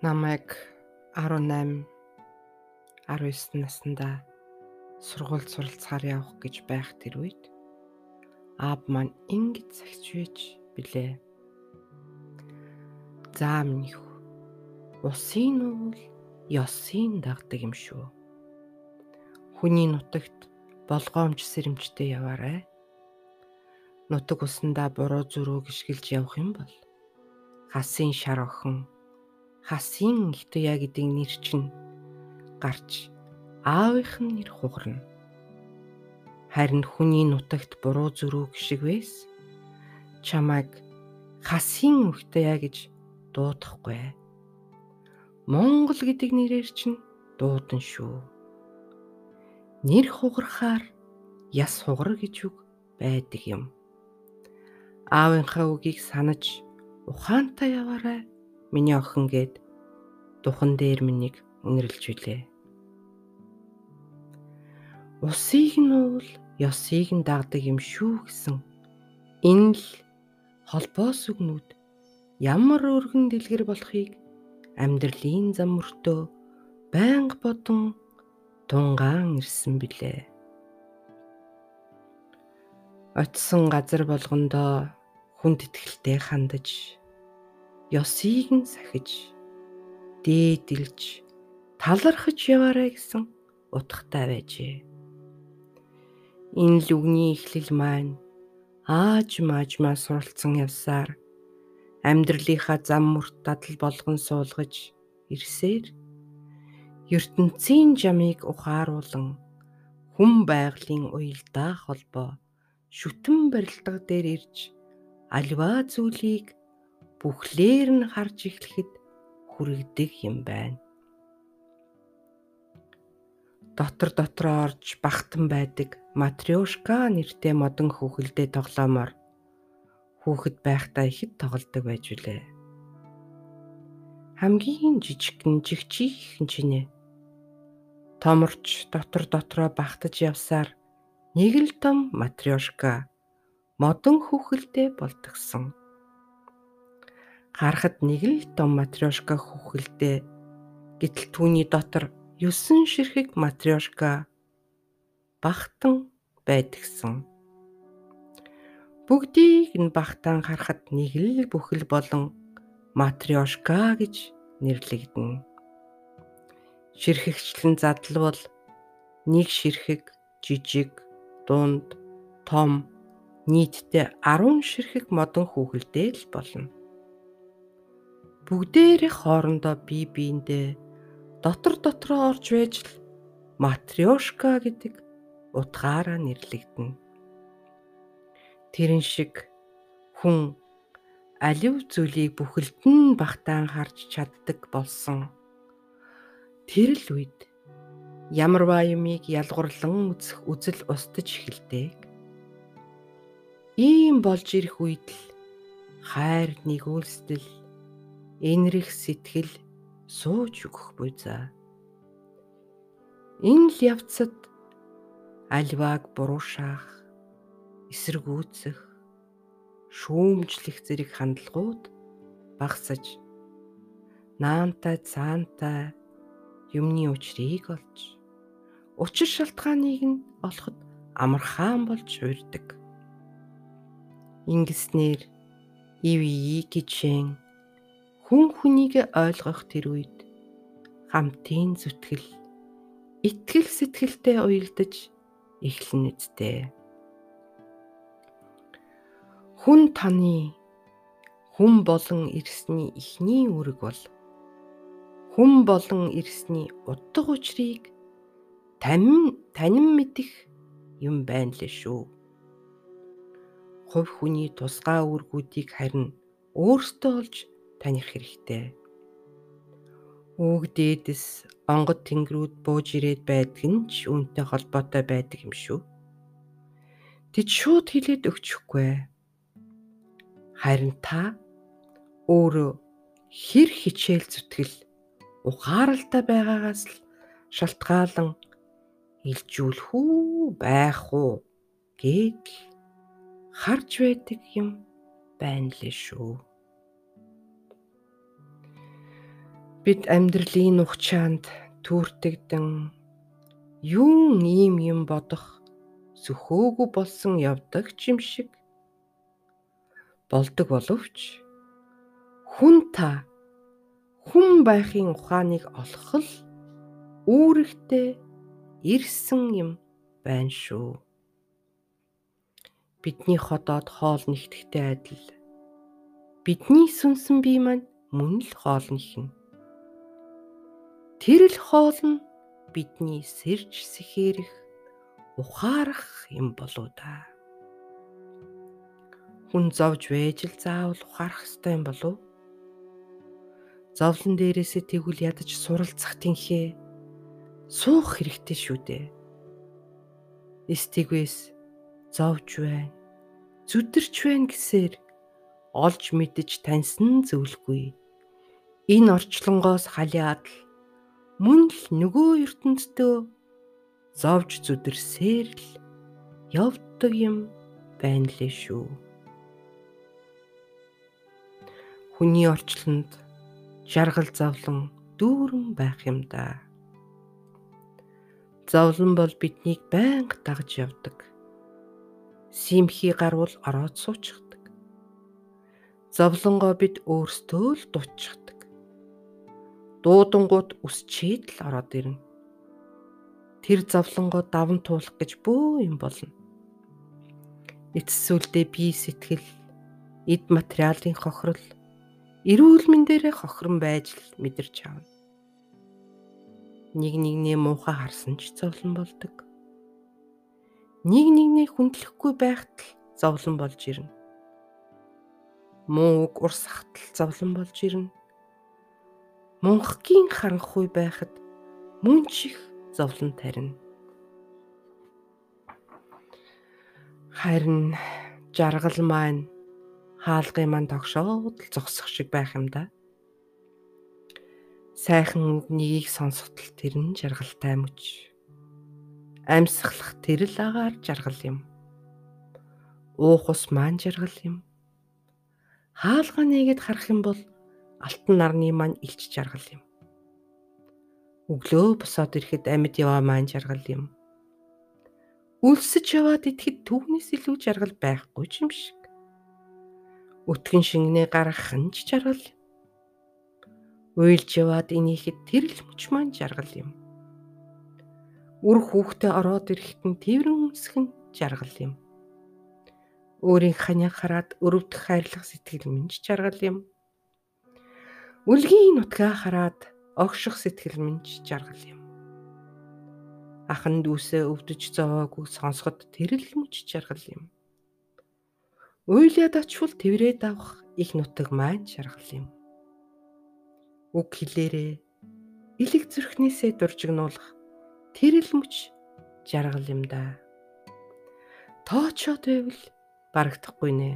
намайг 18 19 наснда сургуульд суралцахаар явах гэж байх тэр үед аав маань ингэж загч байж билээ. За минийх усын уул ёсын дагдаг юм шүү. Хүний нутагт болгоомж сэрэмжтэй яваарай. Нутаг усандаа буруу зүрөө гიშгэлж явах юм бол хасын шар охин хасын Хитоя гэдэг нэр чинь гарч аавынх нь нэр хугарна. Харин хүний нутагт буруу зүрүүг шиг байс чамайг хасын Хитоя гэж дуудахгүй. Монгол гэдэг нэрээр чинь дуудан шүү. Нэр хугарахаар яс хугар гэж үг байдаг юм. Аавынхаа үгийг санаж ухаантай яваарай Миний охин гээд духан дээр минийг үнэрлж билээ. Усыг нь уул, ёсыг нь дагдаг юм шүү гэсэн энэ л холбоос үгнүүд ямар өргөн дэлгэр болохыг амьдралын зам мөртөө байнга бодон тунгаан ирсэн билээ. Очсон газар болгондоо хүнд итгэлтэй хандаж ёсыг нь сахиж дээдэлж талархаж яваарай гэсэн утгатай байжээ. Энэ л үгний эхлэл маань ааж маажмаа суралцсан явсаар амьдралынхаа зам мөрт дадал болгон суулгаж ирсээр ертөнцийн жамыг ухааруулан хүн байгалийн уялдаа холбоо шүтэн барилга дээр ирж альва зүйлийг бүхлээр нь харж эхлэхэд хүрэгдэг юм байна. Дотор дотроо орж бахтан байдаг матрёшка нэртэй модон хүүхэлдээ тоглоомоор хүүхэд байхдаа ихэд тоглодог байж үлээ. Хамгийн жижигхэн жигчийн чинээ. Томорч дотор дотроо бахтаж явсаар нэг л том матрёшка модон хүүхэлдээ болтгсон харахад нэг л том матрёшка хүүхэлдээ гэтэл түүний дотор 9 ширхэг матрёшка багтан байдгсан. Бүгдийг нь багтаан харахад нэг л бүхэл болон матрёшка гэж нэрлэгдэнэ. Ширхэгчлэн задлвал нэг ширхэг жижиг, дунд, том нийтдээ 10 ширхэг модон хүүхэлдээ л болно бүгдээрээ хоорондоо бие биендээ дотор дотроо орж байж л матрёшка гэдэг утгаараа нэрлэгдэнэ. Тэрэн шиг хүн алив зүйлийг бүхэлдэн багтаан харж чаддаг болсон. Тэр л үед ямарваа юмыг ялгуурлан үзэх үзэл устж эхэлдэг. Ийм болж ирэх үед л хайр нэгүүлстэл энэрх сэтгэл сууж өгөх буй за. Энэ л явцад альвааг буруушаах, эсэргүүцэх, шүүмжлэх зэрэг хандлагууд багсаж наантай цаантай юмны учрыг олж учир шалтгааныг нь олоход амархан болж урьдаг. Ингэснээр ив икичэн хүн хүнийг ойлгох тэр үед хамтын зүтгэл итгэл сэтгэлтэй уялдаж эхлэн үсттэй. Хүн таны хүн болон ирсний ихний үүрэг бол хүн болон ирсний утга учирыг танин танин мэдэх юм байна лээ шүү. Хувь хүний тусгай үүргүүдийг харин өөртөө олж таних хэрэгтэй. Үүг дээдэс онгод тэнгэрүүд бууж ирээд байдаг нь ч үүнтэй холбоотой байдаг юм шүү. Тэд шууд хилээд өгчихгүй. Харин та өөрөө хэр хичээл зүтгэл ухааралтай байгаагаас л шалтгаалan илжүүлэх үү байх уу гээд харж байдаг юм байна лээ шүү. Бид амьдралын ухчаанд түүртэгдэн юун ийм юм бодох сөхөөгүй болсон явдаг юм шиг болдог боловч хүн та хүн байхын ухааныг олох л үүрэгтэй ирсэн юм байна шүү. Бидний ходоод хоол нэгтгэхтэй адил бидний сүнсэн бие маань мөн л хоол нэхнэ. Тэр л хоол нь бидний сэрж сэхэрэх ухаарах юм болоо да. Хүн зовж байж л заавал ухаарах ёстой юм болов? Зовлон дээрээсээ тэгвэл ядаж суралцах тэнхээ суух хэрэгтэй шүү дээ. Эстигвэс зовж байна. Зүдэрч байна гэсээр олж мэдж таньсан зөвлгүй. Энэ орчлонгоос халиад л мөн л нөгөө ертөнцөө зовж зүдэрсээр л явдаг юм байна лээ шүү. Хүний орчлонд жаргал зовлон дүүрэн байх юм да. Зовлон бол биднийг байнга дагж явдаг. Симхий гарвал ороод суучдаг. Зовлонгоо бид өөрсдөө л дуудчихдаг. Дуудангууд үсчээд л ороод ирнэ. Тэр зовлонгоо даван туулах гэж бөө юм болно. Эцсүүлдээ бие сэтгэл, эд материалын хохирол, эрүүл мэндээрээ хохирон байж л мэдэрч авна нэг нэгнээ муухай харсан ч зовлон болдог. Нэг нэгнээ хүндлэхгүй байхад л зовлон болж ирнэ. Муу үг урс хатал зовлон болж ирнэ. Мунхгийн харанхуй байхад мөн ч их зовлон тарина. Харин жаргал маань хаалгын маань тогшоод л зогсох шиг байх юм да. Сайхан үг нэгийг сонсохтол тэр нь жаргалтай мөч. Амьсгалах тэр л агаар жаргал юм. Уух ус маань жаргал юм. Хаалга нэгэд харах юм бол алтан нарны маань илч жаргал юм. Өглөө босоод ирэхэд амьд яваа маань жаргал юм. Үлсэж яваад идэхэд түүнээс илүү жаргал байхгүй юм шиг. Өтгөн шингэнээ гаргах нь ч жаргал. Уйлж яваад инехэд тэр л мөч маань жаргал юм. Үр хүүхдээ ороод ирэхэд нь тэрэн өмсөх нь жаргал юм. Өөрийн ханяг хараад өрөвдөх хайрлах сэтгэл минь жаргал юм. Үлгийн нутгаа хараад огших сэтгэл минь жаргал юм. Ахан дүүсээ өвдөж зовоогүй сонсоход тэр л мөч жаргал юм. Уйлаад очвол тэрврээд авах их нутаг маань жаргал юм үг хэлээрээ элэг зүрхнээсээ дуржигнуулах тэр л мөч жаргал юм да. Тоочоод байвал барагдахгүй нэ.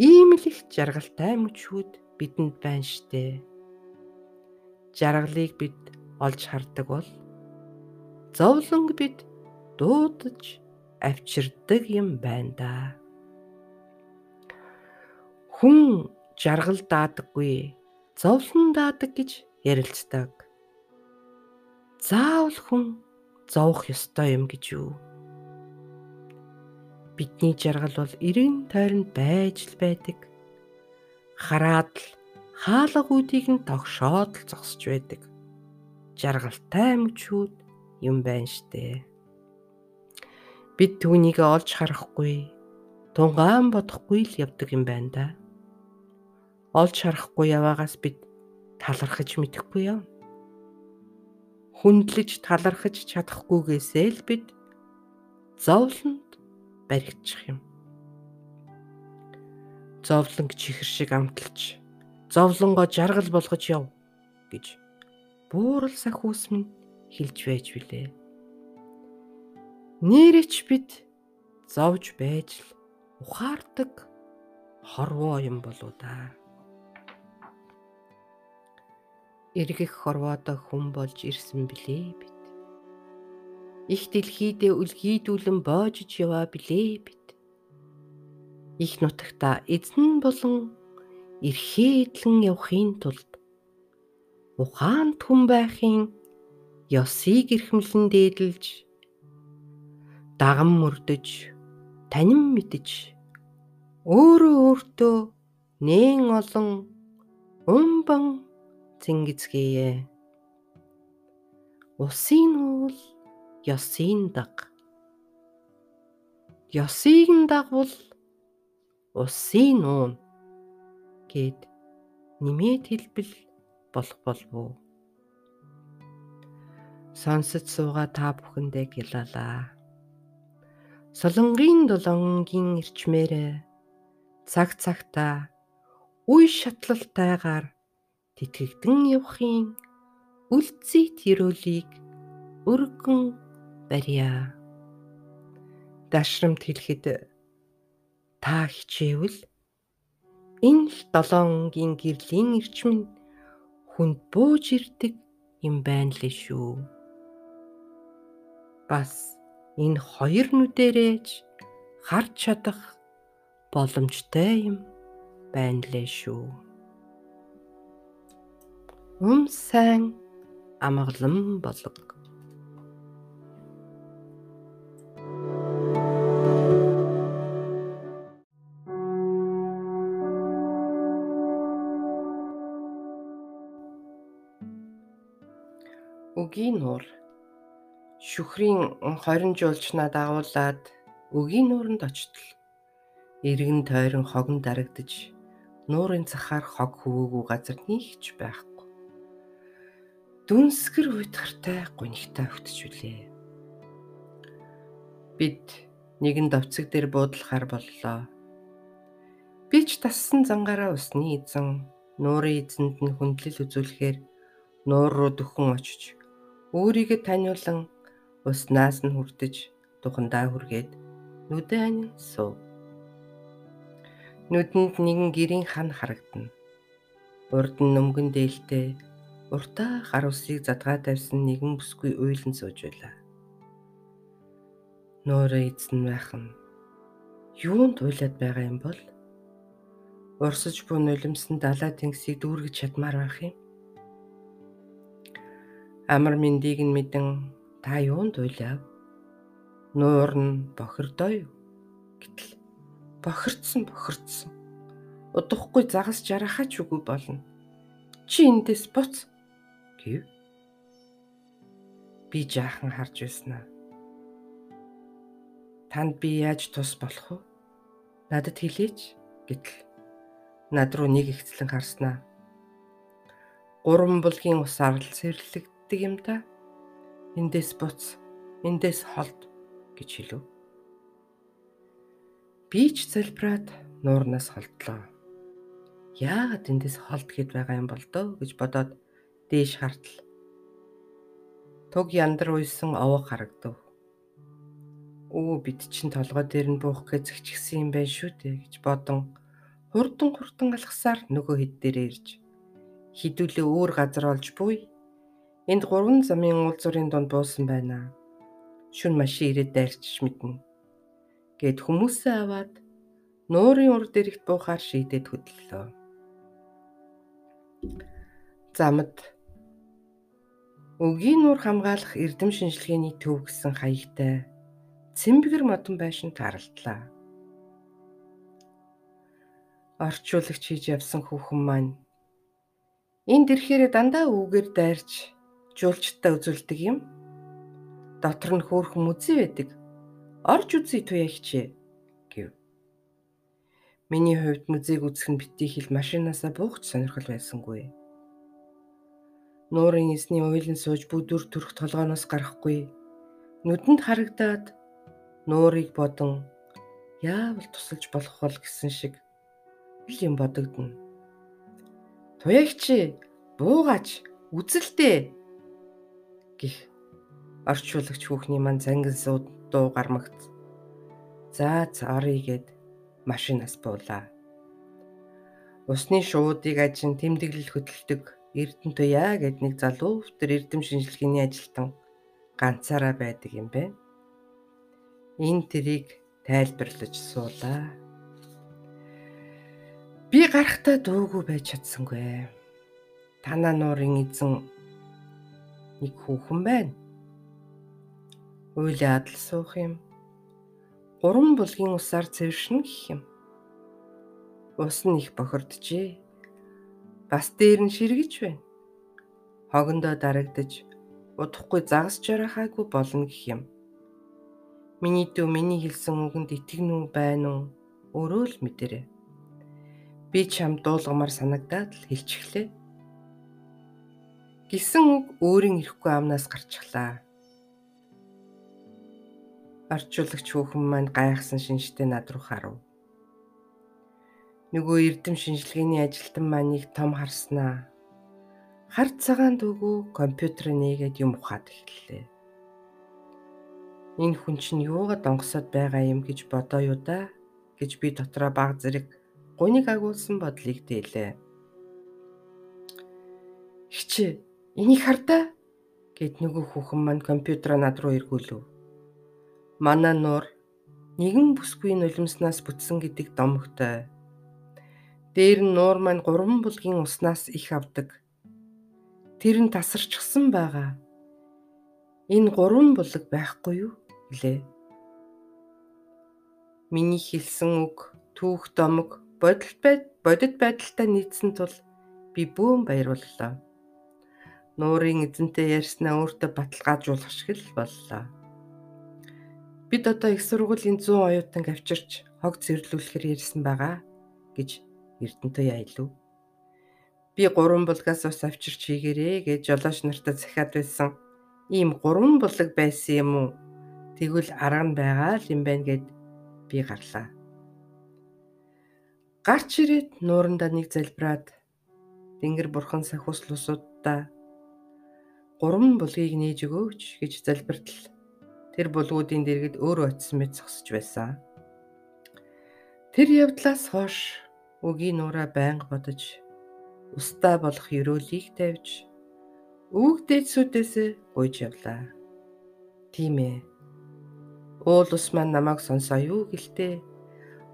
Ийм л их жаргалтай мөчүүд бидэнд байна штэ. Жаргалыг бид олж хардаг бол зовлонг бид дуудаж авчирдаг юм байна да. Хүн жаргал даадаггүй зовлон даадаг гэж ярилцдаг. Заавал хүн зовох ёстой юм гэж юу? Бидний жаргал бол эрен тойронд байж л байдаг. Хараад л хаалга үүдийг нь тогшоод л зогсож байдаг. Жаргалтай мөчүүд юм байна штэ. Бид түүнийг олж харахгүй, тунгаан бодохгүй л явдаг юм байна да олж харахгүй яваагаас бид талархаж мэдэхгүй яв. Хүндлэж талархаж чадахгүйгээсээ л бид зовлонд баригдчих юм. Зовлонг чихэр шиг амталж зовлонгоо жаргал болгож яв гэж буурал сахиус минь хэлж байж билээ. Нэрэж бид зовж байж л ухаардаг хорвоо юм болоо да. эргэх хорвоодоо хүн болж ирсэн билээ бид. Их дэлхийдээ үлгийдүүлэн боожж яваа билээ бид. Их нутагта эзэн болон эрхээ эдлэн явахын тулд ухаанд хүн байхын ёсыг эрхэмлэн дээдэлж даган мөрдөж танин мэдж өөрөө өөртөө нээн олон умбан зингэцгээе. Усын уул ёсийн даг. Ёсыг дагвал усын нуун гэд нэмээд хэлбэл болох болов уу? Сонсож суугаа та бүхэндээ гялалаа. Солонгийн долонгийн ирчмээрээ цаг цагтаа үе шатлалтайгаар тэтгэгдэн явахын үлдсэт ерөөлийг өргөн барья. Дашрамт хэлэхэд та хичээвэл энэ л долоонгийн гэрлийн ирчмэн хүнд бууж ирдэг юм байна лээ шүү. Бас энэ хоёр нүдэрэж харж чадах боломжтой юм байна лээ шүү. Ум сайн амгалан болог. Үгийн нуур шүхрийн 20 жуулчнаа дагуулад өгийн нууранд очтол эргэн тойрон хогон дарагдж нуурын цахаар хог хөвөөгүй газар нийгч байхгүй. Дүнсгэр уйтгартай гунигтай өгтчүүлээ. Бид нэгэн довцог дээр буудлахаар боллоо. Би ч тассан зангаараа усны эзэн нуурын эзэнд нь хүндлэл үзүүлэхээр нуур руу дөхөн очиж өөрийгөө таниулан уснаас нь хүртэж тухандаа хүргээд нүдэ анин суув. Нүдэнд нэгэн гэрийн хан харагдана. Урд нь нөмгөн дээлтэй уртаа гар усыг задгаа тавьсан нэгэн бүсгүй уйлан сууж байлаа. Нуураа эзэн байх нь юунд уйлаад байгаа юм бол урсаж буй нулимсан далай тэнгисийг дүүргэж чадмаар байх юм. Амар мэндийг нь мэдэн та юунд уйлав? Нуур нь бохирдоо юу? Гэтэл бохирдсан бохирдсан. Удахгүй загас жарахаач үгүй болно. Чи эндээс буц гэв. Би жаахан харж байснаа. Танд би яаж тус болох вэ? Надад хэлээч гэтэл над руу нэг ихцлэн харснаа. Гурван булгийн ус арал сэрлэг хэлдэг юм да. Эндээс буц, эндээс холд гэж хэлв. Би ч залбираад нуурнаас холдлоо. Яагаад эндээс холд гэд байгаа юм бол доо гэж бодоод дээш хартал. Туг яндар уйсан овог харагдав. Өө бид чин толгой дээр нь буух гэж зэгчгсэн юм байна шүү дээ гэж бодон хурдан хурдан алхасаар нөгөө хэд дээр ирж хідүүлээ өөр газар олж буй Энд гурван замын уулзуурын дунд буусан байна. Шүн машин ирээд дайрчиж мэднэ. Гэт хүмүүсээ аваад нуурын ур дэрэгт буухаар шийдээд хөдлөлөө. Замд Өгийн нуур хамгаалах эрдэм шинжилгээний төв гэсэн хаягтай цэмбгэр модон байшин таралтлаа. Орчуулагч хийж явсан хүүхэн маань энд ирэхээр дандаа үгээр дайрч жуулчтай үзүүлдэг юм. Дотор нь хөөхөн үзий байдаг. Орж үзье туяа хичээ гэв. Миний хувьд музейг үзэх нь битгий хэл машинаасаа буух сонирхол байсангүй. Нуурын эсний уйлан сууж бүдүр төрөх толгооноос гарахгүй. Нүдэнд харагдаад нуурыг бодон яавал тусалж болох бол гэсэн шиг юм бодогдно. Туягч буугач үзэлтэй гих орчуулагч хүүхний маань зангин сууд дуу гармагц. За цаарыг гээд машинаас буулаа. Усны шуудыг ажин тэмдэглэл хөдөлдөг Эрдэнэ туяа гэд нэг залуу өвтөр эрдэм шинжилгээний ажилтан ганцаараа байдаг юм бэ. Энэ тэрийг тайлбарлаж суулаа. Би гарахтаа дуугүй байж чадсангүй. Танаа нуурын эзэн нэг хүүхэн байна. Уйлаа адал суух юм. Гурван булгийн усаар цэвэршнэ гэх юм. Ус нь их бохирджээ. Бас дээр нь ширгэж байна. Хогондоо дарагдаж удахгүй загас жарахаагүй болно гэх юм. Миний дүү миний хэлсэн үгэнд итгэнүү байна уу? Өөрөө л мэдэрээ. Би чам дуулгамаар санагдаад л хэлчихлээ. Гисэн үг өөрийн ирэхгүй амнаас гарчихлаа. Орчуулагч хүүхэн маань гайхсан шинжтэй над руу харав. Нөгөө эрдэм шинжилгээний ажилтан маань нэг том харснаа Хард цагаан дүүгүү компьютер нээгээд юм ухаад эхэллээ. Энэ хүн чинь юугаад онгосоод байгаа юм гэж бодоо юу да гэж би дотроо баг зэрэг гуниг агуулсан бодлыг дээлээ. Хичээ энийг хардаа гэд нөгөө хүүхэн маань компьютераа над руу эргүүлв. Манай нуур нэгэн бүсгүй нулимснаас бүтсэн гэдэг домогтой. Дээр нь нуур маань гурван булгийн уснаас их авдаг Тэр нь тасарчсан байгаа. Энэ гурван булаг байхгүй юу? гэлээ. Миний хэлсэн үг түүх домог бодит байд бодит байдалтай нийцсэн тул би бүүн баярлалаа. Нуурын эзэнтэй ярьснаа өөртөө баталгаажуулах шиг л боллоо. Бид одоо их сургуулийн 100 оюутан авчирч хог зэрлүүлэхээр ярьсан байгаа гэж Эрдэнэтэй аялав. Би гурван булгаас ус авчирч хийгэрээ гэж жолооч нартаа захиад байсан. Ийм гурван булаг байсан юм уу? Тэгвэл арга нь байгаа л юм байна гэд би гарлаа. Гарч ирээд нуурандаа нэг залбираад Тэнгэр бурхан сахиуслуусуудаа гурван булгийг нээж өгөөч гэж залбиртал. Тэр булгуудын дэргэд өөрөө очисон мэт зогсож байсан. Тэр явдлаас хойш үгийн нураа байнга бодож устаа болох өрөөлийг тавьж өвгдээсүүдээс гуйж явлаа. Тийм ээ. Уул ус маань намайг сонсоо юу гэлтэй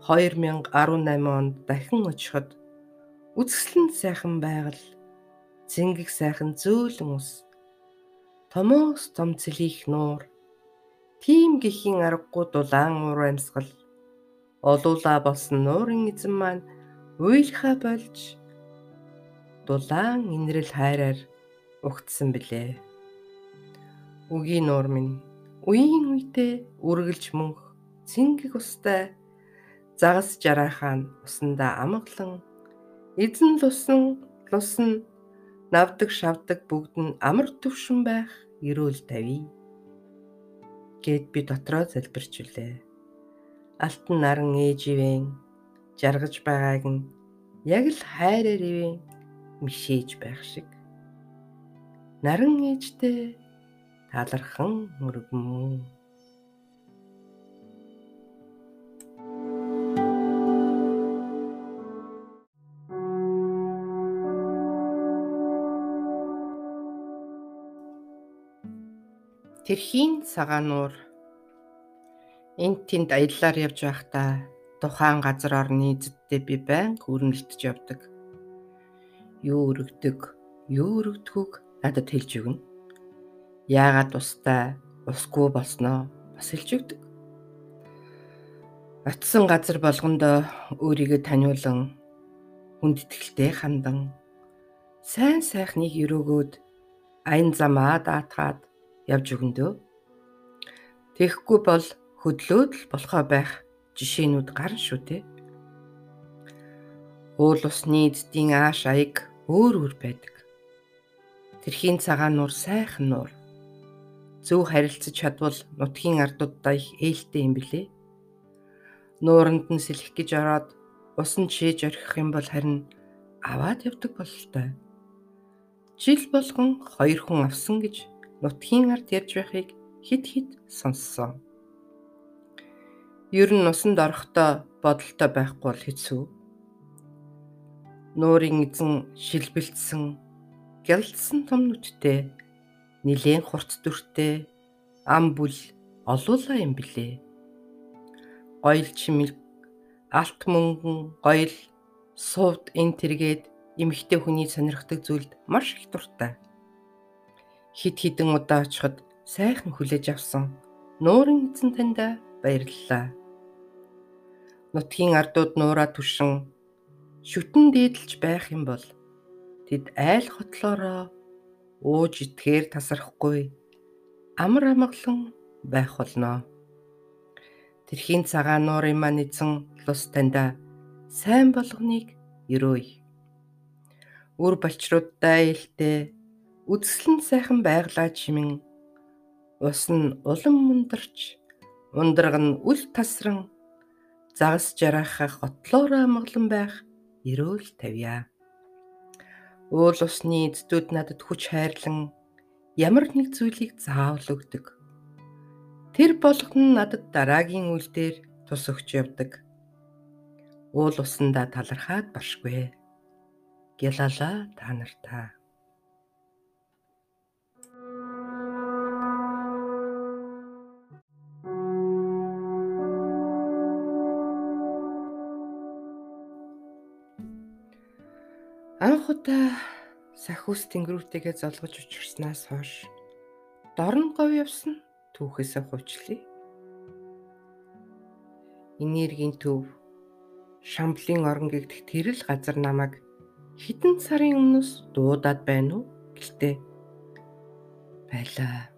2018 онд дахин очиход үзэсгэлэн сайхан байгаль зингих сайхан зөөлөн ус томоос том цэлийх нуур тийм гэхийн аргагүй дулаан уур амьсгал олуула болсон нуурын эзэн маань уйлхаа болж дулаан инрэл хайраар угтсан билээ. Үгийн нуур минь үеийн үедээ үргэлж мөнх цэнгэг устай загас жараахан усанда амгалан эзэн лусан лусан навдаг шавдаг бүгд нь амар төвшин байх эрүүл тавь гэд би дотроо залбирч үлээ. Алтан наран ээживэн жаргаж байгааг нь яг л хайраар ивэн мишээж байх шиг. Наран ээжтэй талархан мөргмөн Тэрхийн цагаануур энд тэнд аяллаар явж байхдаа тухайн газар орны эзэдтэй би байнга өрнөлдөж явдаг юу өргөдөг, юу өргөдөхөг надад хэлж өгнө. Яагаад тустай усгүй болсноо бас хэлж өгдөг. Очсон газар болгондоо өөрийгөө таниулан хүндэтгэлтэй хандан сайн сайхныг өрөөгөөд аян замаа даатгаад явж өгөндөө. Тэгэхгүй бол хөдлөөд л болохоо байх жишээнүүд гарна шүү дээ. Уул усны эддийн ааш аяг өөр өөр байдаг. Тэрхийн цагаан нуур сайхан нуур. Зөв харилцаж чадвал нутгийн ардуудаа их ээлтэй юм билэ. Нууранд нь сэлэх гэж ороод усан чийж орхих юм бол харин аваад явдаг бололтой. Жил болгон хоёр хүн авсан гэж нутгийн ард ярьж байхыг хит хит сонссон. Ер нь усанд орохдоо бодолтой байхгүй бол хэцүү нуурын эзэн шилбэлтсэн гялдсан том нүдтэй нилээн хурц дүртэй ам бүл олуула юм блэ. Гоёл чимэл алт мөнгөн гоёл сувд эн тэргээд эмэгтэй хүний сонирхдаг зүйлд маш их дуртай. Хид хідэн удаа очиход сайхан хүлээж авсан нуурын эзэн таньда баярлалаа. Нутгийн ардууд нуураа түшин шүтэн дээдэлж байх юм бол тэд айл хотлороо ууж итгэхээр тасрахгүй амар амгалан байх болно. Тэрхийн цагаан нуурын маань эзэн лус таньда сайн болгоныг өрөөй. Үр балчруудаа ээлтэй үдслэн сайхан байглаа чимэн ус нь улам мундарч ундраг нь үл тасран загас жарахах готлоор амгалан байх эрөөл тавья. Уул усны эздүүд надад хүч хайрлан ямар нэг зүйлийг заавал өгдөг. Тэр болгон надад дараагийн үйл дээр тус өгч явдаг. Уул усандаа талархаад баршгүй. Гялалаа та нартаа. Анх удаа сахиус тэнгэрүүтэйгээ золгож учирснаас хойш дорн говь явсан түүхээсээ хувьчлаа. Энергийн төв Шамблын орон гэгдэх тэрэл газар намайг хитэн сарын өмнөөс дуудаад байна уу гэлтэй байлаа.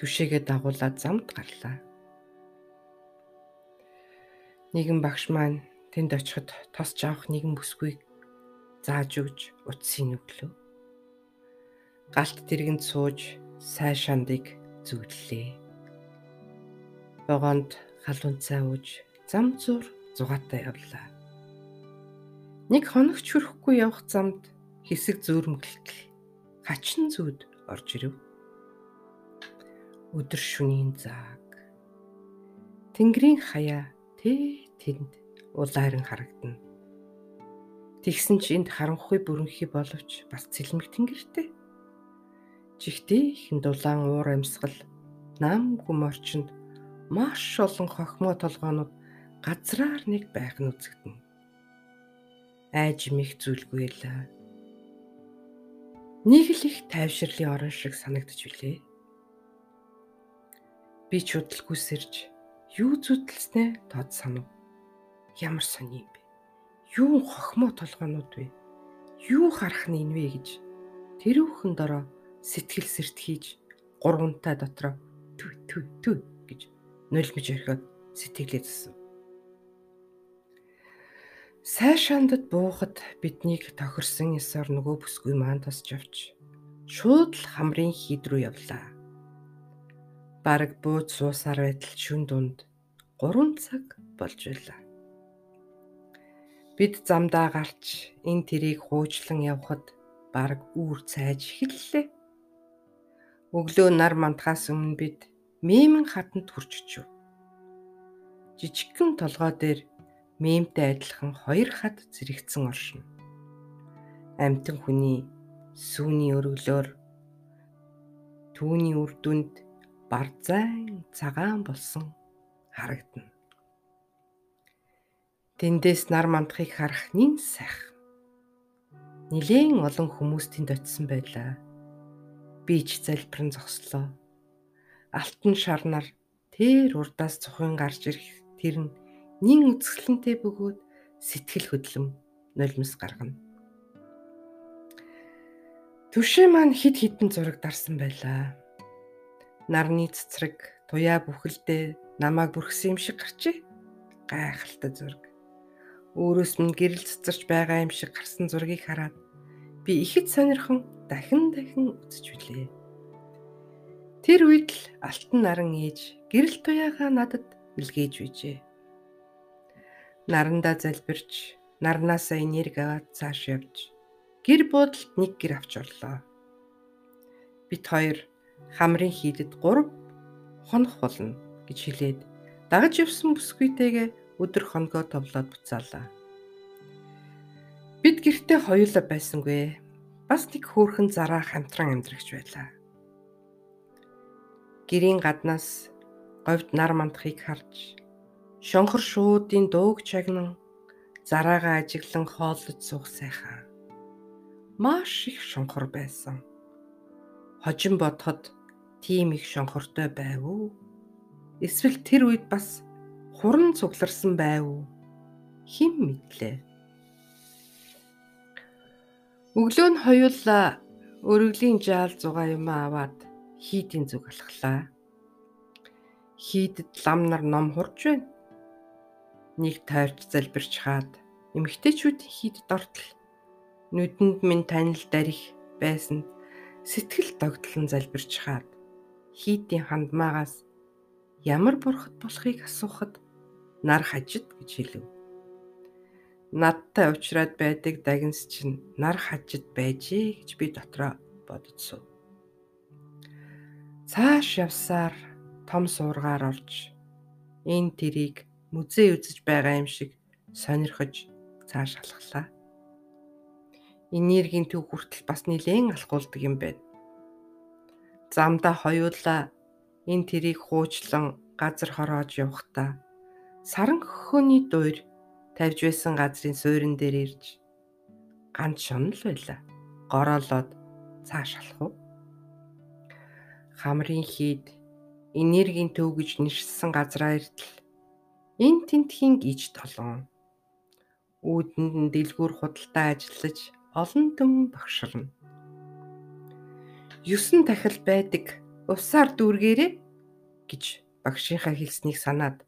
Түшээгээ дагуулад замд гарлаа. Нэгэн багш маань тэнд очиход тосч авах нэгэн бүсгүйг зааж өгж утсыг өглөө. Галт дэргэнд сууж сай шандыг зүглэлээ. Богонд халуун цай ууж зам зур зугаатай явлаа. Нэг хоногч хүрэхгүй явах замд хэсэг зөөрмөглөлт хачин зүуд орж ирэв. Өдөр шөнийн зааг. Тэнгэрийн хаяа тэ тэнд улаарн харагдана. Тэгсэн чи энд харанхуй бүрэнхий боловч бас цэлмэг тэнгэртэй. Жигтэй ихэн дулаан уур амьсгал нам хүм орчинд маш олон хохимо толгоонууд газраар нэг байх нь үзэгдэн. Айж мих зүйлгүй л. Нэг л их тайвширлын орон шиг санагдаж билээ. Би ч удалгүй сэрж юу зүтэлснэ тод санав. Ямар сони юм бэ? Юу хохимо толгоонууд вэ? Юу харах нь энэ вэ гэж тэрүүхэн дороо сэтгэл сэрт хийж гурвантай дотроо түү түү түү гэж нулимж орхиод сэтгэлээ засав. Сайн шандад буухад биднийг тохирсон ёсоор нөгөө бүсгүй маань тосч авч шууд л хамрын хід рүү явлаа. Бараг бууж суусаар байтал шүн дунд 3 цаг болж байлаа. Бид замдаа гарч эн тэрийг хуужлан явхад баг үүр цайж эхэллээ. Өглөө нар мандахаас өмнө бид мемэн хатанд хүрч очив. Жижигхэн толгой дээр мемтэй адилхан хоёр хат зэрэгцэн оршино. Амтэн хүний сүүний өргөлөөр түүний үр дүнд барзайн цагаан болсон харагдана. Тэндээс нар мандахыг харах нин сайх. Нилээн олон хүмүүс тэнд очисон байлаа. Би ч залбирэн зогслоо. Алтан шарнаар тэр урдаас цухын гарч ирэх тэр нь нин үцгэлэнтэй бөгөөд сэтгэл хөдлөм нулимс гаргана. Түшээ маань хид хідэн зураг дарсан байлаа. Нарны цэцрэг туяа бүхэлдээ намайг бүрхсэн юм шиг гарчээ. Гайхалтай зураг. Өөрөөс нь гэрэл цэцэрч байгаа юм шиг гарсан зургийг хараад би ихэд сонирхон дахин дахин үзэж билээ. Тэр үед л алтан наран ээж гэрэл туяагаа надад илгээж bijээ. Нарандаа залбирч, нарнаасаа энерги аваад цааш явж гэр буудалд нэг гэр авч орлоо. Бит хоёр хамрын хийдэд 3 хонох болно гэж хэлээд дагаж явсан бүсгүйтэйгээ өдөр хоногоо товлоод буцаалаа. Бид гэртээ хоёулаа байсангүй. Бас нэг хөөрхөн зараа хамтран амьдрагч байлаа. Гэрийн гаднаас говьд нар мандахыг харж шонхор шуудын дууг чагнан Зараагаа ажиглан хооллож суух сайхан. Маш их шонхор байсан. Хожин бодоход тийм их шонхортой байв уу? Эсвэл тэр үед бас хуран цугларсан байв? Хэн мэдлээ? Өглөө нь хоёулаа өргөлийн жаал зугаа юм аваад хийдийн зүг алхлаа. Хийдэд лам нар ном хурж байна. Нэг тойрч залбирч хаад эмгтээчүүдийн хийдэд ортол нүдэнд минь танил дарих байсан сэтгэл догтлон залбирч хаад хийдийн хандмаагаас ямар бурхад болохыг асуухад нар хажид гэж хэлв. Надтай уулзраад байдаг дагнс чинь нар хажид байжээ гэж би дотроо боддсоо. Цааш явсаар том суургаар орж энэ тэрийг музей үзэж байгаа юм шиг сонирхож цааш алхлаа. Энергийн төв хүртэл бас нэлээд алхуулдаг юм байна. Замда хоёулаа энэ тэрийг хуучлан газар хороож явхдаа саран хөхөөний дуур тавьж байсан газрын суурин дээр ирж ганц шунал байла. Гороолоод цааш алах уу? Хамрын хід энергийн төв гэж нэршсэн газраа иртэл Эн тентхийн иж толон үүдэнд нь дэлгүүр худалдаа ажиллаж олон түмэн багширна. 9 тахил байдаг усаар дүүргээрээ гэж багшийнхаа хэлснийг санаад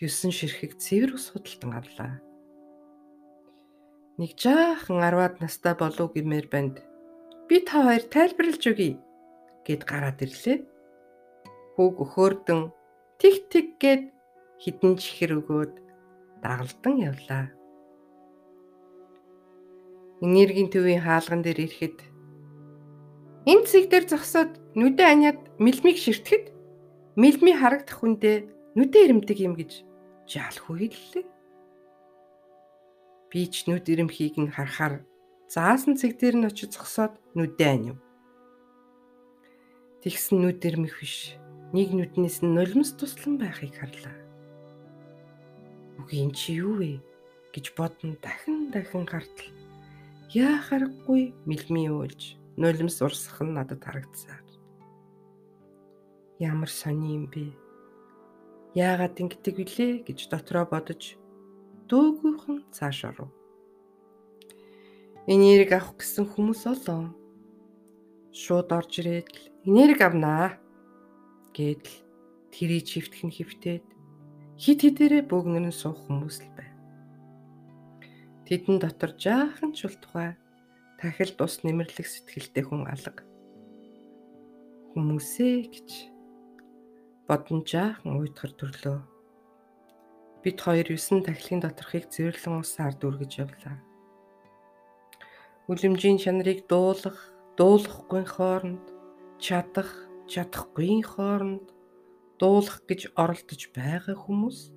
9 ширхэг цэвэр ус худалдан авлаа. Нэг жаахан 10-аад настай болов гэмээр банд. Би та хоёр тайлбарлаж өгье гэд гараад ирлээ. Хүүг өхөөрдөн тэг тэг гэд хідэн чихэр өгөөд дагалдан явлаа. Энергийн төвийн хаалган дээр ирэхэд энэ цэг дээр зогсоод нүдэ аниад мэлмиг ширтгэд мэлми харагдах хүндээ нүдэ ирэмдэг юм гэж жаалхуу хэллээ. Би ч нүд ирэмхийг нь харахаар заасан цэг дээр нь очиж зогсоод нүдэ анив. Тэгсэн нүд ирмэх биш. Нэг нүднээс нь нулимс туслан байхыг харлаа. Үгүй эн чи юу вэ гэж бодно дахин дахин гартал. Яа харахгүй мэлми уулж нулимс урсах нь надад харагдсаар. Ямар сони юм бэ? Яагаад ингэдэг вүлээ гэж дотроо бодож дүүгүйхэн цааш оров. Энерги авах гэсэн хүмүүс олон. Шууд орж ирээд л энерги авнаа гэдэл тэрий чивтгэн хөвтөөд хит хитээрээ бөөгнөр нь суух хүмүүс л байна. Тэдэн дотор жаахан ч ултугай тахилд ус нэмэрлэх сэтгэлтэй хүн алга. Хүмүүсээ гэж бодон жаахан уйтгар төрлөө. Бид хоёр 9 тахилын доторхыг зэвэрлэн усаар дүргэж явлаа. Үлэмжийн чанарыг дуулах, дуулахгүй хооронд чадах, чадахгүй хооронд дуулах гэж оролдож байгаа хүмүүс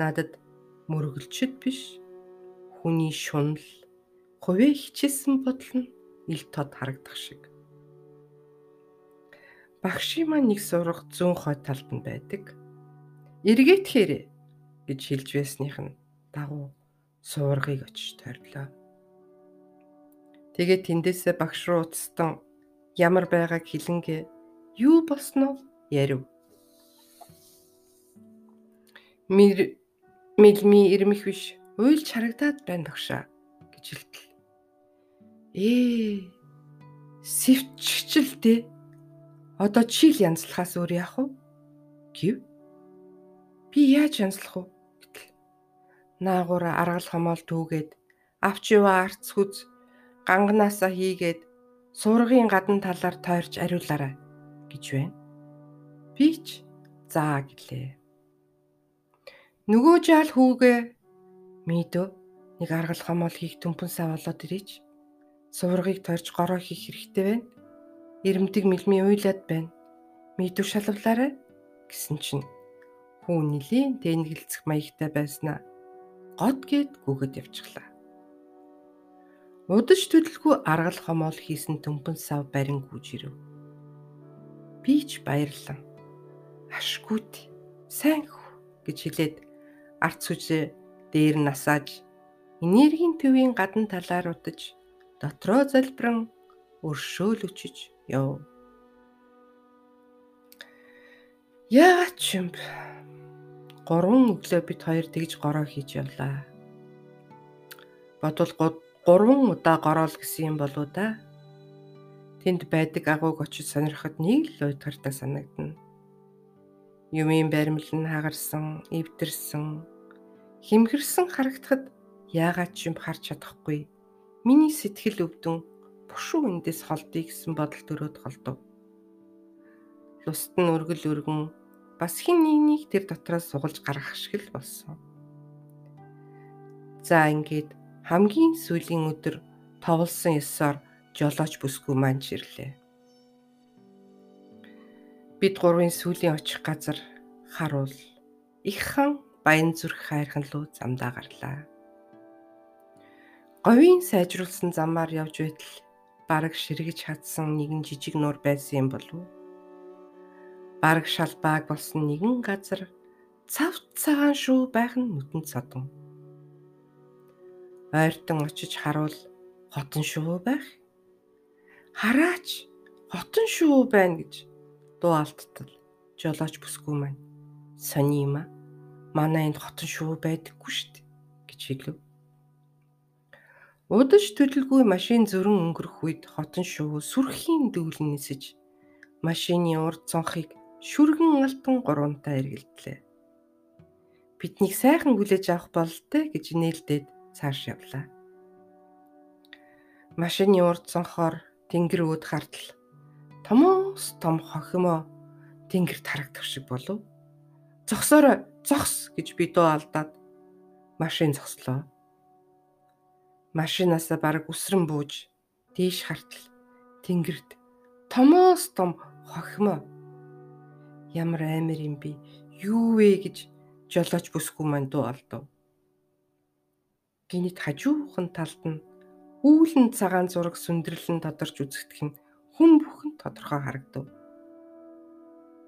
надад мөргөлчд биш хүний шунал хувээ хичээсэн бодол нь ил тод харагдах шиг. Багшийн маань нэг сурах зүүн хой талд нь байдаг. Эргээтгэхэр гэж хэлж байсных нь дагуу суургыг очиж тойрлоо. Тэгээд тэндээсээ багш руу уцстан ямар байгааг хэлэнгээ юу болсноо ярив. Мэлми ирмэх биш. Уйлж харагдаад байна багшаа гэж хэлтэл. Ээ. Сэвчгчл дээ. Одоо чи л янзлахаас өөр яах вэ? гэв. Би яаж янзлах вэ? гэтэл. Наагуура аргал хомоол түүгээд авч яваа арц хүз ганганаасаа хийгээд суургын гадна талаар тойрч ариулаарай гэж байна. Би ч заа гэлээ. Нөгөө жаал хүүгээ мийдөө нэг аргал хомол хийх төмпөн сав болоод ирээч. Суургыг тойрч гороо хийх хэрэгтэй байна. Ирэмдэг мэлми уйлаад байна. Мийдүү шалвлаарай гэсэн чинь хүү нилийн тэнэгэлцэх маягтай байснаа гот гээд гүгэд явчихлаа. Удаж төлөлгүй аргал хомоол хийсэн төмпөн сав барин гүйж ирэв. Би ч баярлан ашгүйт сайн гэж хэлээд арц хүчээ дээр насааж энергийн төвийн гадна талаар удаж дотроо залбиран өршөөлөчж яв. Яагаад ч юм 3 өглөө бид хоёр тэгж гороо хийж явлаа. Бодвол 3 удаа гороол гэсэн юм болоо да. Тэнд байдаг агууг очиж сонирхоход нэг л уйдгартай санагдана. Юмын баримл нь хагарсан, эвдэрсэн, химхэрсэн харагдахад яагаад ч юм харж чадахгүй. Миний сэтгэл өвдөн бушуу эндээс холдъё гэсэн бодол төрөөд холдов. Луст нь өргөл өргөн бас хин нэг нэг тэр дотроос сугалж гаргах шиг л болсон. За ингээд хамгийн сүүлийн өдөр товлсон ёсоор жолооч бүсгүй маань чирлээ. Бид гурвын сүүлийн очих газар харуул их хан баян зүрх хайрхан руу замдаа гарлаа. Говийн сайжруулсан замаар явж байтал бараг ширгэж хатсан нэгэн жижиг нуур байсан юм болов бараг шалбааг болсон нэгэн газар цавт цагаан шүү байх нь нүдэнд содон. Ойртон очиж харуул хотон шүү байх. Хараач хотон шүү байна гэж дуу алттал жолооч бүсгүй маань. Сони юм а. Манай энд хотон шүү байдаггүй дээ гэж хэлв. Удаж төлөлгүй машин зөрөн өнгөрөх үед хотон шүү сүрхийн дүүлэн нисэж машины урд цонхыг шүргэн алтан гуравтаа эргэлдлээ. Биднийг сайхан хүлээж авах бололтой гэж нээлдээд цааш явлаа. Машины урд цонхоор тэнгэр өөд хартал томоос том хохимо тэнгэр тарагдах шиг болов. Зогсоорой, зогс гэж би дуу алдаад машин зогслоо. Машинаасаа бараг үсрэн бууж дээш хартал тэнгэрд томоос том хохимо Ямар аймар юм би. Юу вэ гэж жолооч бүсгүй маань дуу алдав. Гинэт хажуухан талд нь үүлэн цагаан зураг сүндэрлэн тодорч үзэгдэх нь хүн бүхэн тодорхой харагдав.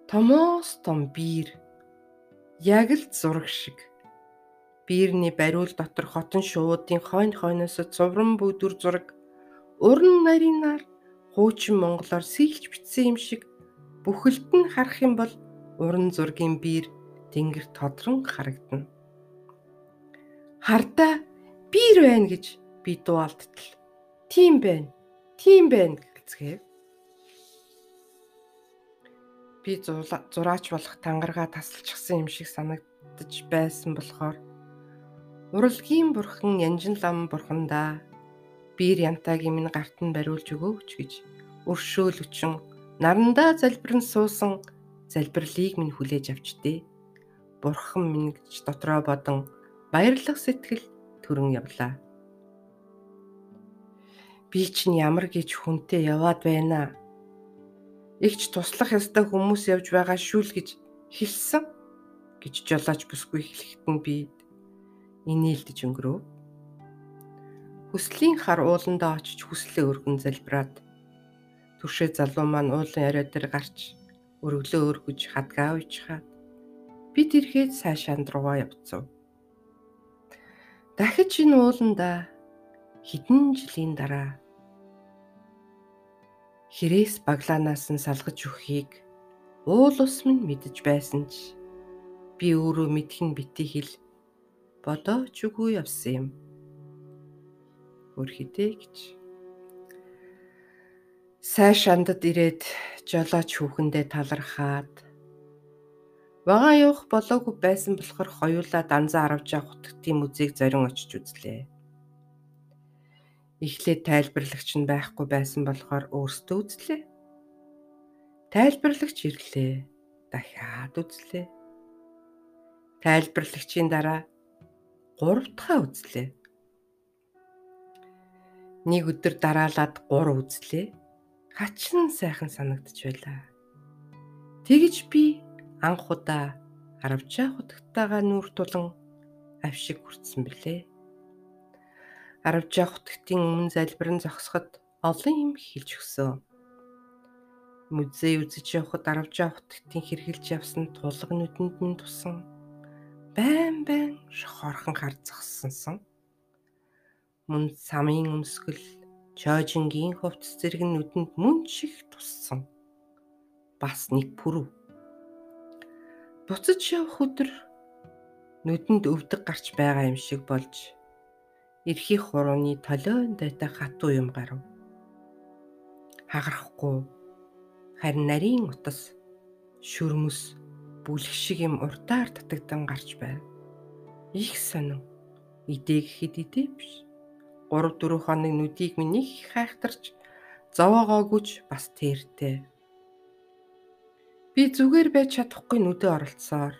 Томоос том биер яг л зураг шиг. Биерний бариул дотор хотон шуудын хойно хойноос цувран бүдүр зураг уран нарийнаар хуучин монголоор сэлж бичсэн юм шиг Бүхэлд нь харах юм бол уран зургийн биер тэнгэр тодрон харагдана. Хардаа биер байна гэж би дуалдтал. Тийм байна. Тийм байна гэцгээв. Би зураач болох тангараа тасалчихсан юм шиг санагдаж байсан болохоор уралгийн бурхан янжин лам бурхандаа биер янтагийн минь гарт нь бариулж өгөөч гэж өршөөлөчөн Нарандаа залбирэн суусан залбирлыг минь хүлээж авчдээ. Бурхан минь гэж дотроо бодон баярлах сэтгэл төрөн явлаа. Би чинь ямар гэж хүнтэй яваад байна. Игч туслах ёстой хүмүүс явж байгаа шүүл гэж хэлсэн гэж жолооч бүсгүй хэлэхдээ би инээлдэж өнгөрөв. Хүслийн хар ууландаа очиж хүслээ өргөн залбираад Түшээ залуу маань уулын яриа дээр гарч өргөлөө өргөж хадгаа уйчхаад бид ирэхэд цаашаа руугаа явцав. Дахиж энэ ууланда хэдэн жилийн дараа хэрээс баглаанаас нь салгаж өгөхийг уул ус минь мэдэж байсан ч би өөрөө мэдхэн бити хэл бодооч үгүй явсан юм. Хөрхидээ гэж Сайн шандад ирээд жолооч хүүхэндээ талархаад Вагаан явах болоогүй байсан болохоор хоёулаа данзаа аравж явах утгтын музейг зорин очиж үзлээ. Эхлээд тайлбарлагч нь байхгүй байсан болохоор өөрсдөө үзлээ. Тайлбарлагч ирлээ. Дахиад үзлээ. Тайлбарлагчийн дараа гурав дахь үзлээ. Нэг өдөр дараалаад 3 үзлээ хачин сайхан санагдж байлаа. Тэгж би анх удаа аравчаа хутагтайгаа нүүр тулан авшиг хүртсэн билээ. Аравчаа хутагтын өмнө залбирэн зогсоход олон юм хэлж өгсөн. Музей үзэж явхад аравчаа хутагтын хэрглэж явсан тулга нүдэнд минь тусан. Байн байн шохорхон хар зогссонсон. Мөн самын өмсгөл чойжингийн хувцс зэрэг нүдэнд мөн шиг туссан. Бас нэг пүрв. Буцаж явах өдөр нүдэнд өвдөг гарч байгаа юм шиг болж эрхий хурууны толион дайтай хатуу юм гарав. Хагарахгүй харин нарийн утас шүрмөс бүлэг шиг юм урдаар татагдан гарч байв. Их сонин. Идээ гэхэд идээ биш. 3 4 хоног нүдийг минь их хайхтарч зовоогоогүйч бас тэртэй. Би зүгээр байж чадахгүй нүдэ оролцсоор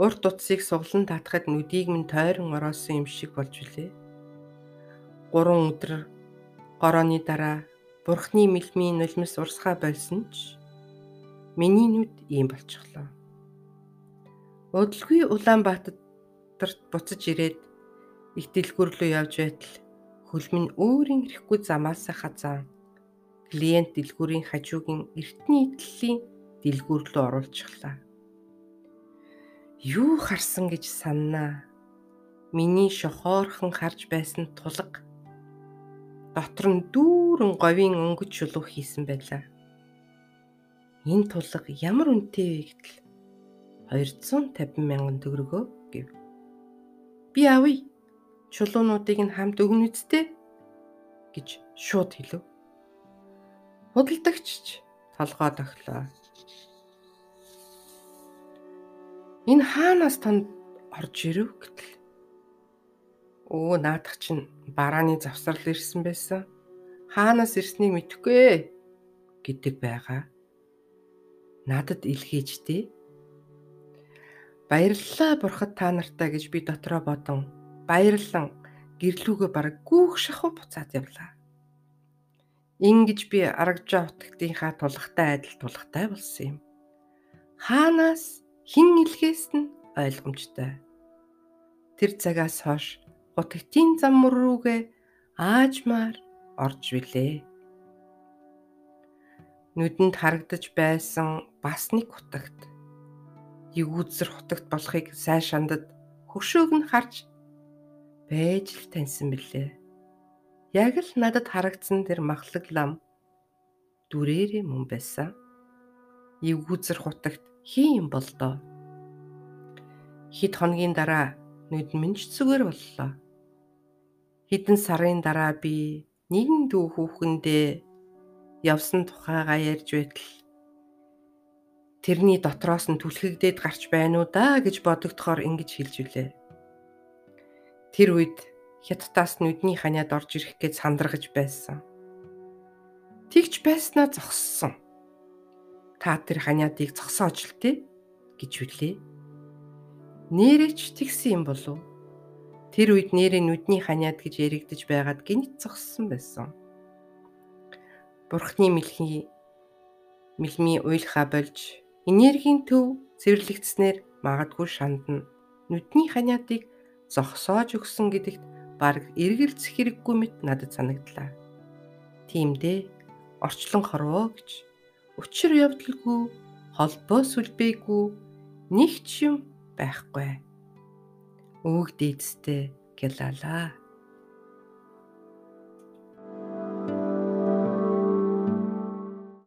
урт утсыг суглан татахад нүдийг минь тойрон ороосон юм шиг болж билээ. 3 өдөр горооны дараа бурхны мэлмийн нулимс урсгаа болсон ч Миний нүд ийм болчихлоо. Удалгүй Улаанбаатарт буцаж ирээд их дэлгүүрлөө явж байтал хөлмөн өөрийн ирэхгүй замаас хазаан клиент дэлгүүрийн хажуугийн эртний идлэлийн дэлгүүр рүү оруулчихлаа. Юу харсан гэж саннаа. Миний шохоорхон харж байсан тулга дотор нь дүүрэн говийн өнгөж шулуух хийсэн байлаа. Энэ тулга ямар үнэтэй вэ гэтэл 250 мянган төгрөгөө гэв. Би авъя. Чулуунуудыг нь хамт өгнө үсттэй гэж шууд хэлв. Худалдагч толгой доглоо. Энэ хаанаас танд орж ирэв гэтэл өө наадах чинь барааны завсрал ирсэн байсан. Хаанаас ирснийг мэдэхгүй гэдэг байгаа надад илгээжтэй. Баярлалаа бурхад та нартай гэж би дотроо бодон баярлан гэрлүүгээ бараг гүүх шахуу буцаад явлаа. Ингиж би арагжаа утгтынхаа тулгатай адил тулгатай болсон юм. Хаанаас хэн илгээс нь ойлгомжтой. Тэр цагаас хойш утгтын зам мөр рүүгээ аажмаар орж билээ нүдэнд харагдаж байсан бас нэг хутагт эгүүцэр хутагт болохыг сайн шандад хөшөөг нь харж байж л таньсан билээ. Яг л надад харагдсан тэр махлаг лам дүрээрээ мөн байсан. Эгүүцэр хутагт хин юм болдоо. Хэд хоногийн дараа нүд минь ч зүгээр боллоо. Хэдэн сарын дараа би нэгэн дүү хүүхэндээ явсан тухайгаа ярьж байтал тэрний дотроос нь түлхэгдээд гарч байна уу да гэж бодогдохоор ингэж хэлж үлээ. Тэр үед хятадаас нүдний ханиад орж ирэх гэж сандрагж байсан. Тэгж байснаа зогссон. Та тэр ханиадыг зогсоож л тээ гэж үлээ. Нэрэж тэгсэн юм болов. Тэр үед нэрээ нүдний ханиад гэж яригдж байгаад гинт зогссон байсан. Бурхны мэлхий мэлмий уйлхаа болж энергийн төв цэвэрлэгдснээр магадгүй шандна. Нүдний ханиадыг зогсоож өгсөн гэдэгт баг эргэлзэх хэрэггүй мэт надад санагдлаа. Тиймдээ орчлон хорвоо гэж учир явдалгүй холбоо сүлбээгүй нэг ч юм байхгүй. Өвөг дээдстэй гэлалаа.